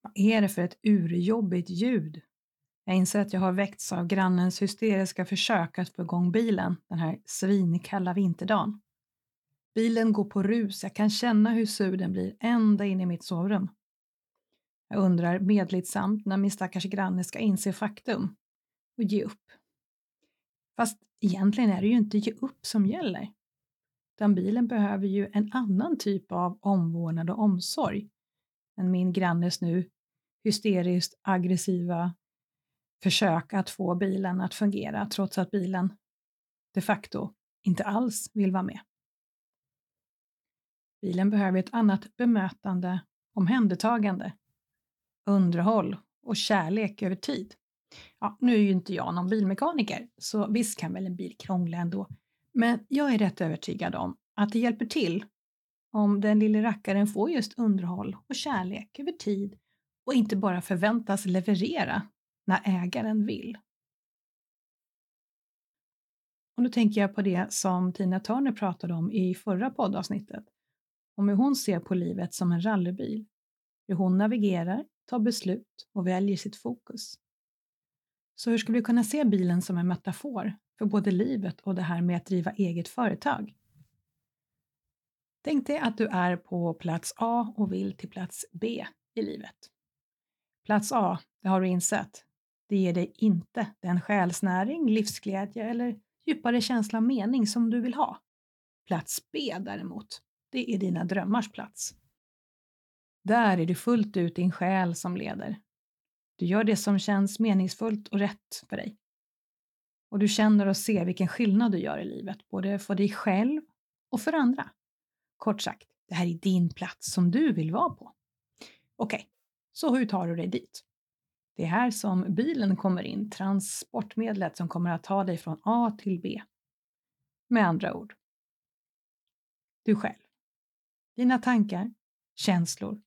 Vad är det för ett urjobbigt ljud? Jag inser att jag har väckts av grannens hysteriska försök att få igång bilen den här svinkalla vinterdagen. Bilen går på rus, jag kan känna hur sur den blir ända in i mitt sovrum. Jag undrar medlidsamt när min stackars granne ska inse faktum och ge upp. Fast egentligen är det ju inte ge upp som gäller. Den bilen behöver ju en annan typ av omvårdnad och omsorg än min grannes nu hysteriskt aggressiva försök att få bilen att fungera trots att bilen de facto inte alls vill vara med. Bilen behöver ett annat bemötande, omhändertagande, underhåll och kärlek över tid. Ja, nu är ju inte jag någon bilmekaniker, så visst kan väl en bil krångla ändå. Men jag är rätt övertygad om att det hjälper till om den lille rackaren får just underhåll och kärlek över tid och inte bara förväntas leverera när ägaren vill. Och nu tänker jag på det som Tina Turner pratade om i förra poddavsnittet, om hur hon ser på livet som en rallybil, hur hon navigerar, tar beslut och väljer sitt fokus. Så hur skulle vi kunna se bilen som en metafor för både livet och det här med att driva eget företag? Tänk dig att du är på plats A och vill till plats B i livet. Plats A, det har du insett, det ger dig inte den själsnäring, livsglädje eller djupare känsla av mening som du vill ha. Plats B däremot, det är dina drömmars plats. Där är det fullt ut din själ som leder. Du gör det som känns meningsfullt och rätt för dig. Och du känner och ser vilken skillnad du gör i livet, både för dig själv och för andra. Kort sagt, det här är din plats som du vill vara på. Okej, okay, så hur tar du dig dit? Det är här som bilen kommer in, transportmedlet som kommer att ta dig från A till B. Med andra ord, du själv. Dina tankar, känslor,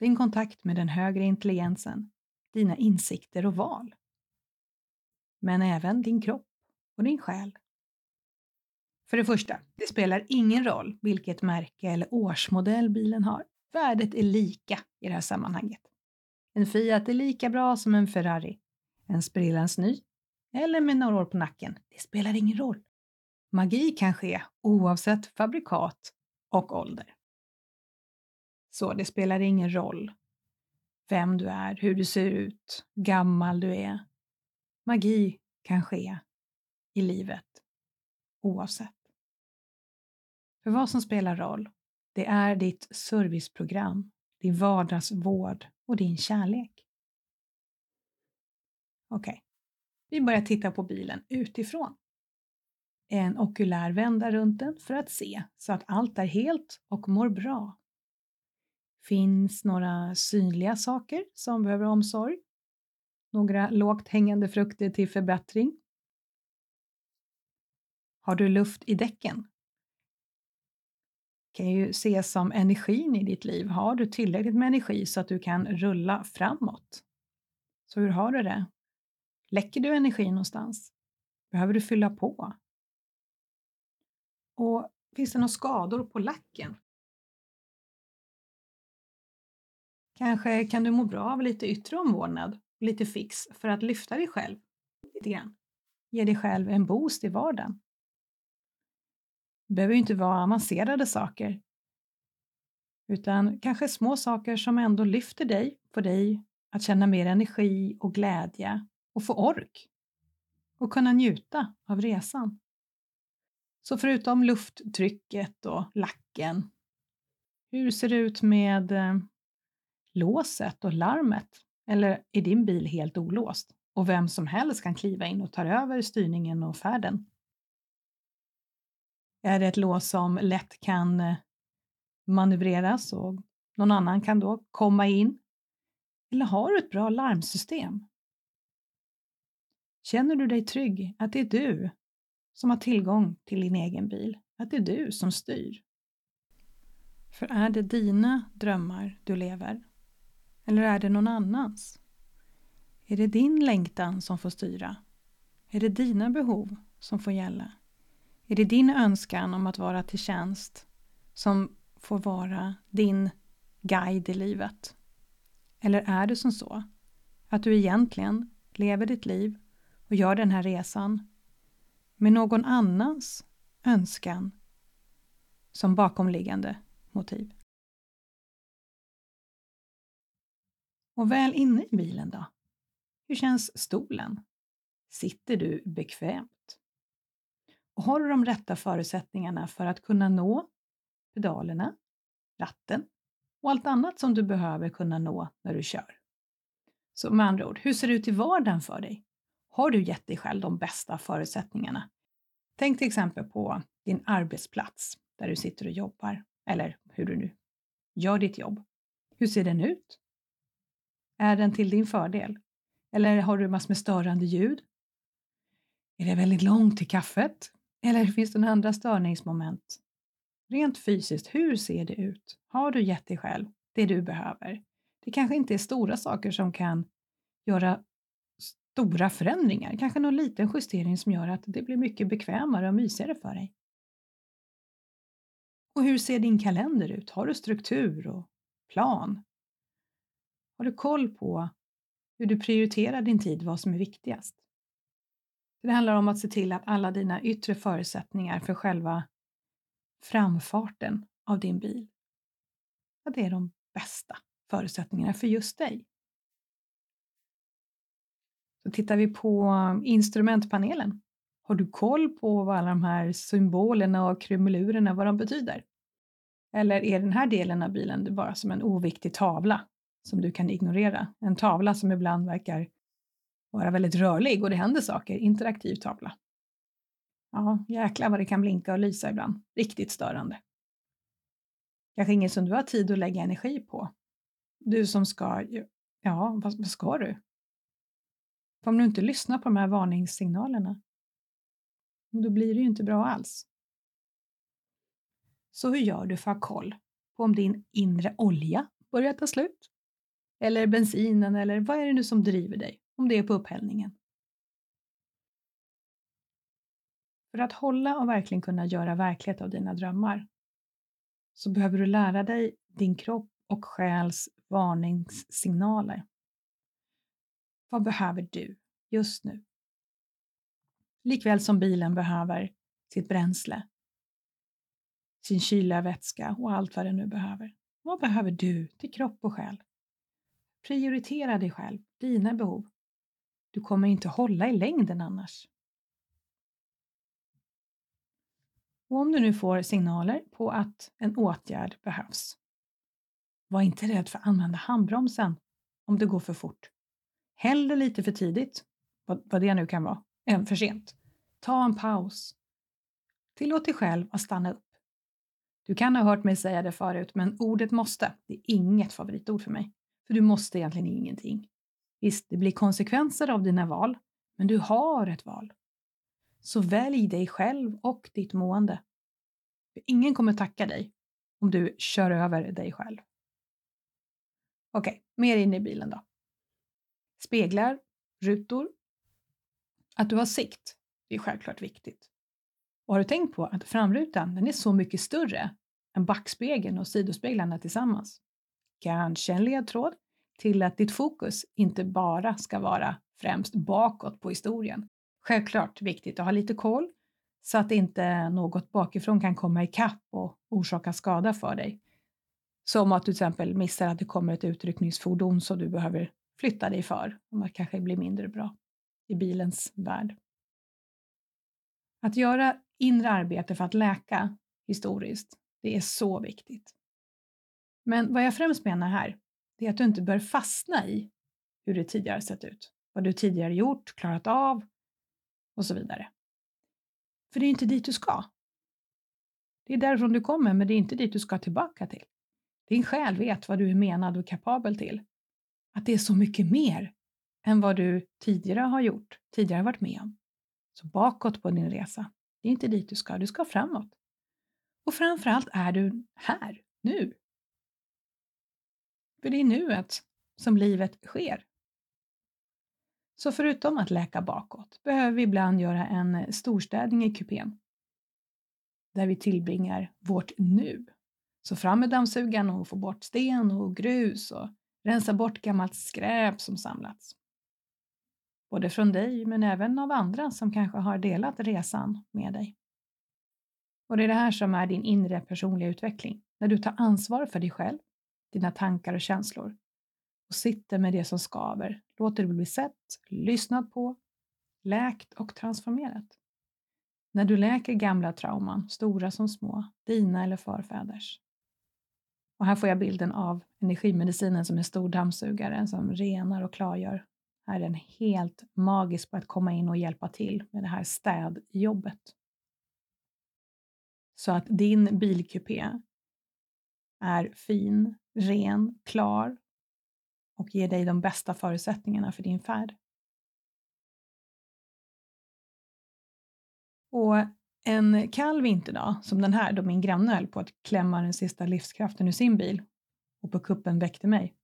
din kontakt med den högre intelligensen, dina insikter och val. Men även din kropp och din själ. För det första, det spelar ingen roll vilket märke eller årsmodell bilen har. Värdet är lika i det här sammanhanget. En Fiat är lika bra som en Ferrari. En sprillans ny eller med några år på nacken. Det spelar ingen roll. Magi kan ske oavsett fabrikat och ålder. Så det spelar ingen roll vem du är, hur du ser ut, gammal du är. Magi kan ske i livet oavsett. För vad som spelar roll, det är ditt serviceprogram, din vardagsvård och din kärlek. Okej, okay. vi börjar titta på bilen utifrån. En okulär vända runt den för att se så att allt är helt och mår bra. Finns några synliga saker som behöver omsorg? Några lågt hängande frukter till förbättring? Har du luft i däcken? Kan ju ses som energin i ditt liv. Har du tillräckligt med energi så att du kan rulla framåt? Så hur har du det? Läcker du energi någonstans? Behöver du fylla på? Och finns det några skador på lacken? Kanske kan du må bra av lite yttre omvårdnad, lite fix för att lyfta dig själv lite grann. Ge dig själv en boost i vardagen. Det behöver ju inte vara avancerade saker, utan kanske små saker som ändå lyfter dig, får dig att känna mer energi och glädje och få ork och kunna njuta av resan. Så förutom lufttrycket och lacken, hur ser det ut med eh, låset och larmet? Eller är din bil helt olåst och vem som helst kan kliva in och ta över styrningen och färden? Är det ett lås som lätt kan eh, manövreras och någon annan kan då komma in? Eller har du ett bra larmsystem? Känner du dig trygg att det är du som har tillgång till din egen bil? Att det är du som styr? För är det dina drömmar du lever? Eller är det någon annans? Är det din längtan som får styra? Är det dina behov som får gälla? Är det din önskan om att vara till tjänst som får vara din guide i livet? Eller är det som så att du egentligen lever ditt liv och gör den här resan med någon annans önskan som bakomliggande motiv? Och väl inne i bilen då? Hur känns stolen? Sitter du bekvämt? Har du de rätta förutsättningarna för att kunna nå pedalerna, ratten och allt annat som du behöver kunna nå när du kör? Så med andra ord, hur ser det ut i vardagen för dig? Har du gett dig själv de bästa förutsättningarna? Tänk till exempel på din arbetsplats där du sitter och jobbar, eller hur du nu gör ditt jobb. Hur ser den ut? Är den till din fördel? Eller har du massor med störande ljud? Är det väldigt långt till kaffet? Eller finns det några andra störningsmoment? Rent fysiskt, hur ser det ut? Har du gett dig själv det du behöver? Det kanske inte är stora saker som kan göra stora förändringar, kanske någon liten justering som gör att det blir mycket bekvämare och mysigare för dig. Och hur ser din kalender ut? Har du struktur och plan? Har du koll på hur du prioriterar din tid, vad som är viktigast? Det handlar om att se till att alla dina yttre förutsättningar för själva framfarten av din bil, att det är de bästa förutsättningarna för just dig. Så tittar vi på instrumentpanelen. Har du koll på vad alla de här symbolerna och krumelurerna, vad de betyder? Eller är den här delen av bilen bara som en oviktig tavla som du kan ignorera? En tavla som ibland verkar vara väldigt rörlig och det händer saker, interaktiv tavla. Ja, jäklar vad det kan blinka och lysa ibland. Riktigt störande. Kanske inget som du har tid att lägga energi på. Du som ska, ja, vad ska du? För om du inte lyssnar på de här varningssignalerna, då blir det ju inte bra alls. Så hur gör du för att ha koll på om din inre olja börjar ta slut? Eller bensinen, eller vad är det nu som driver dig? Om det är på upphällningen. För att hålla och verkligen kunna göra verklighet av dina drömmar så behöver du lära dig din kropp och själs varningssignaler. Vad behöver du just nu? Likväl som bilen behöver sitt bränsle, sin kyliga vätska och allt vad den nu behöver. Vad behöver du till kropp och själ? Prioritera dig själv, dina behov. Du kommer inte hålla i längden annars. Och om du nu får signaler på att en åtgärd behövs, var inte rädd för att använda handbromsen om det går för fort. Hellre lite för tidigt, vad, det nu kan vara, än för sent. Ta en paus. Tillåt dig själv att stanna upp. Du kan ha hört mig säga det förut, men ordet måste, det är inget favoritord för mig. För du måste egentligen ingenting. Visst, det blir konsekvenser av dina val, men du har ett val. Så välj dig själv och ditt mående. För ingen kommer tacka dig om du kör över dig själv. Okej, okay, mer in i bilen då. Speglar, rutor. Att du har sikt, det är självklart viktigt. Och har du tänkt på att framrutan den är så mycket större än backspegeln och sidospeglarna tillsammans? Kanske en ledtråd till att ditt fokus inte bara ska vara främst bakåt på historien. Självklart viktigt att ha lite koll så att inte något bakifrån kan komma ikapp och orsaka skada för dig. Som att du till exempel missar att det kommer ett utryckningsfordon som du behöver flytta dig för, om det kanske blir mindre bra i bilens värld. Att göra inre arbete för att läka historiskt, det är så viktigt. Men vad jag främst menar här, det är att du inte bör fastna i hur det tidigare sett ut, vad du tidigare gjort, klarat av och så vidare. För det är inte dit du ska. Det är därifrån du kommer, men det är inte dit du ska tillbaka till. Din själ vet vad du är menad och kapabel till. Att det är så mycket mer än vad du tidigare har gjort, tidigare varit med om. Så bakåt på din resa. Det är inte dit du ska, du ska framåt. Och framförallt är du här, nu. För det är nuet som livet sker. Så förutom att läka bakåt behöver vi ibland göra en storstädning i kupén där vi tillbringar vårt nu. Så fram med dammsugaren och få bort sten och grus och rensa bort gammalt skräp som samlats. Både från dig men även av andra som kanske har delat resan med dig. Och det är det här som är din inre personliga utveckling, när du tar ansvar för dig själv, dina tankar och känslor och sitter med det som skaver, låter det bli sett, lyssnat på, läkt och transformerat. När du läker gamla trauman, stora som små, dina eller förfäders. Och här får jag bilden av energimedicinen som en stor dammsugare som renar och klargör. Här är den helt magisk på att komma in och hjälpa till med det här städjobbet. Så att din bilkupé är fin, ren, klar och ger dig de bästa förutsättningarna för din färd. Och en kall vinterdag som den här då min granne höll på att klämma den sista livskraften ur sin bil och på kuppen väckte mig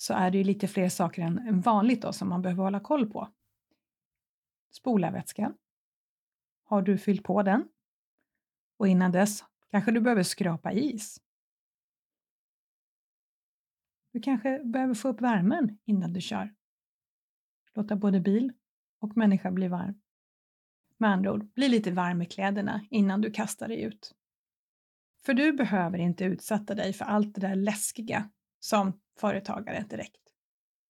så är det ju lite fler saker än vanligt då som man behöver hålla koll på. Spolarvätskan. Har du fyllt på den? Och innan dess kanske du behöver skrapa is. Du kanske behöver få upp värmen innan du kör. Låta både bil och människa bli varm. Med andra ord, bli lite varm i kläderna innan du kastar dig ut. För du behöver inte utsätta dig för allt det där läskiga som företagare direkt.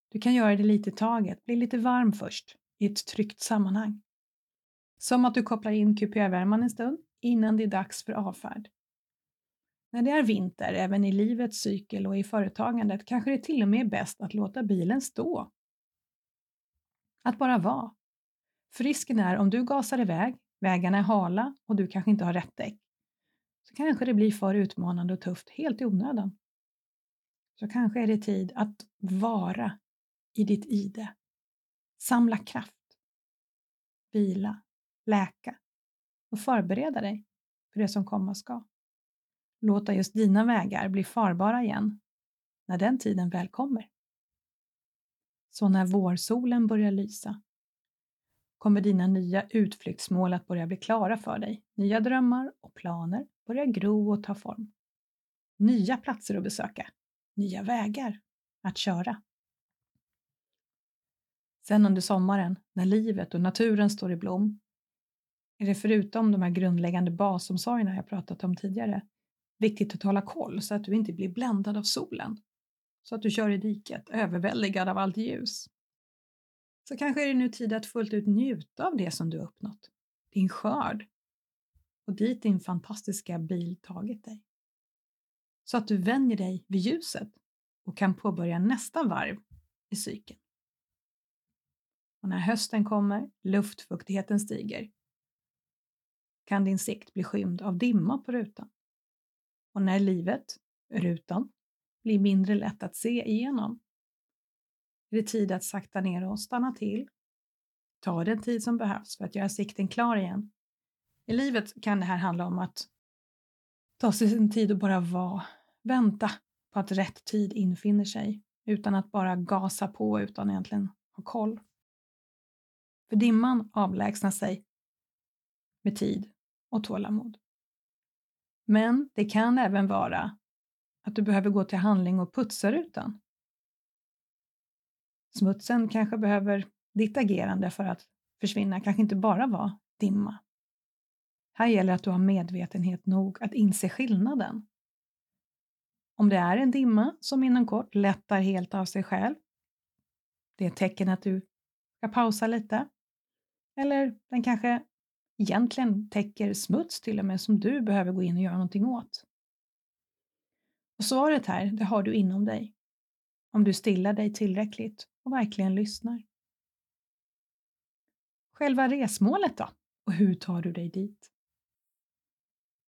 Du kan göra det lite i taget, bli lite varm först i ett tryggt sammanhang. Som att du kopplar in kupévärmaren en stund innan det är dags för avfärd. När det är vinter, även i livets cykel och i företagandet, kanske det till och med är bäst att låta bilen stå. Att bara vara. För risken är om du gasar iväg, vägarna är hala och du kanske inte har rätt däck, så kanske det blir för utmanande och tufft helt i onödan. Så kanske är det tid att vara i ditt ide. Samla kraft. Vila, läka och förbereda dig för det som komma ska. Låta just dina vägar bli farbara igen när den tiden väl kommer. Så när vårsolen börjar lysa kommer dina nya utflyktsmål att börja bli klara för dig. Nya drömmar och planer börjar gro och ta form. Nya platser att besöka, nya vägar att köra. Sen under sommaren, när livet och naturen står i blom, är det förutom de här grundläggande basomsorgerna jag pratat om tidigare viktigt att hålla koll så att du inte blir bländad av solen. Så att du kör i diket, överväldigad av allt ljus. Så kanske är det nu tid att fullt ut njuta av det som du uppnått, din skörd och dit din fantastiska bil tagit dig. Så att du vänjer dig vid ljuset och kan påbörja nästa varv i cykeln. Och när hösten kommer, luftfuktigheten stiger, kan din sikt bli skymd av dimma på rutan. Och när livet, rutan, blir mindre lätt att se igenom är det tid att sakta ner och stanna till. Ta den tid som behövs för att göra sikten klar igen. I livet kan det här handla om att ta sig sin tid och bara vara, vänta på att rätt tid infinner sig utan att bara gasa på utan egentligen ha koll. För dimman avlägsnar sig med tid och tålamod. Men det kan även vara att du behöver gå till handling och putsa rutan. Smutsen kanske behöver ditt agerande för att försvinna, kanske inte bara vara dimma. Här gäller att du har medvetenhet nog att inse skillnaden. Om det är en dimma som inom kort lättar helt av sig själv, det är ett tecken att du ska pausa lite. Eller den kanske egentligen täcker smuts till och med som du behöver gå in och göra någonting åt. Och svaret här, det har du inom dig. Om du stillar dig tillräckligt och verkligen lyssnar. Själva resmålet då? Och hur tar du dig dit?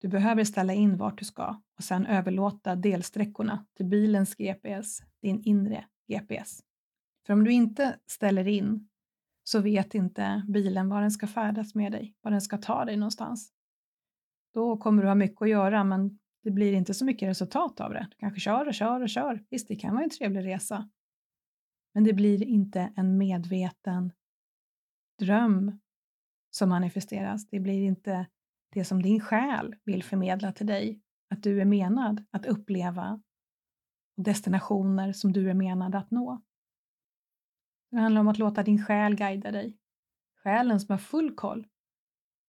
Du behöver ställa in vart du ska och sedan överlåta delsträckorna till bilens GPS, din inre GPS. För om du inte ställer in så vet inte bilen var den ska färdas med dig, var den ska ta dig någonstans. Då kommer du ha mycket att göra men det blir inte så mycket resultat av det. Du kanske kör och kör och kör. Visst, det kan vara en trevlig resa. Men det blir inte en medveten dröm som manifesteras. Det blir inte det som din själ vill förmedla till dig, att du är menad att uppleva och destinationer som du är menad att nå. Det handlar om att låta din själ guida dig. Själen som har full koll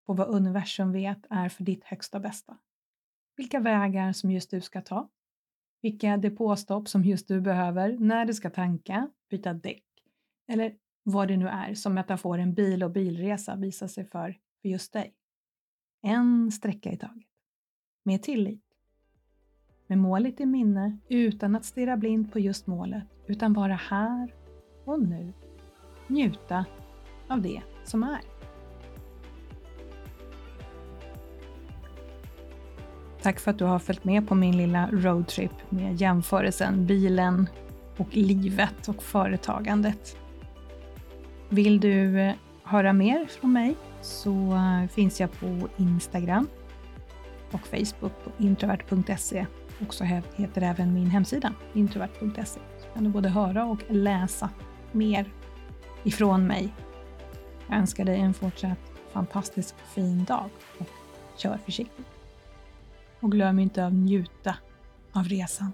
på vad universum vet är för ditt högsta bästa. Vilka vägar som just du ska ta. Vilka depåstopp som just du behöver, när du ska tanka, byta däck eller vad det nu är som metaforen bil och bilresa visar sig för, för just dig. En sträcka i taget. Med tillit. Med målet i minne utan att stirra blind på just målet utan vara här och nu. Njuta av det som är. Tack för att du har följt med på min lilla roadtrip med jämförelsen bilen och livet och företagandet. Vill du eh, höra mer från mig så eh, finns jag på Instagram och Facebook på introvert.se och så heter även min hemsida introvert.se. Så kan du både höra och läsa mer ifrån mig. Jag önskar dig en fortsatt fantastisk fin dag och kör försiktigt. Och glöm inte att njuta av resan.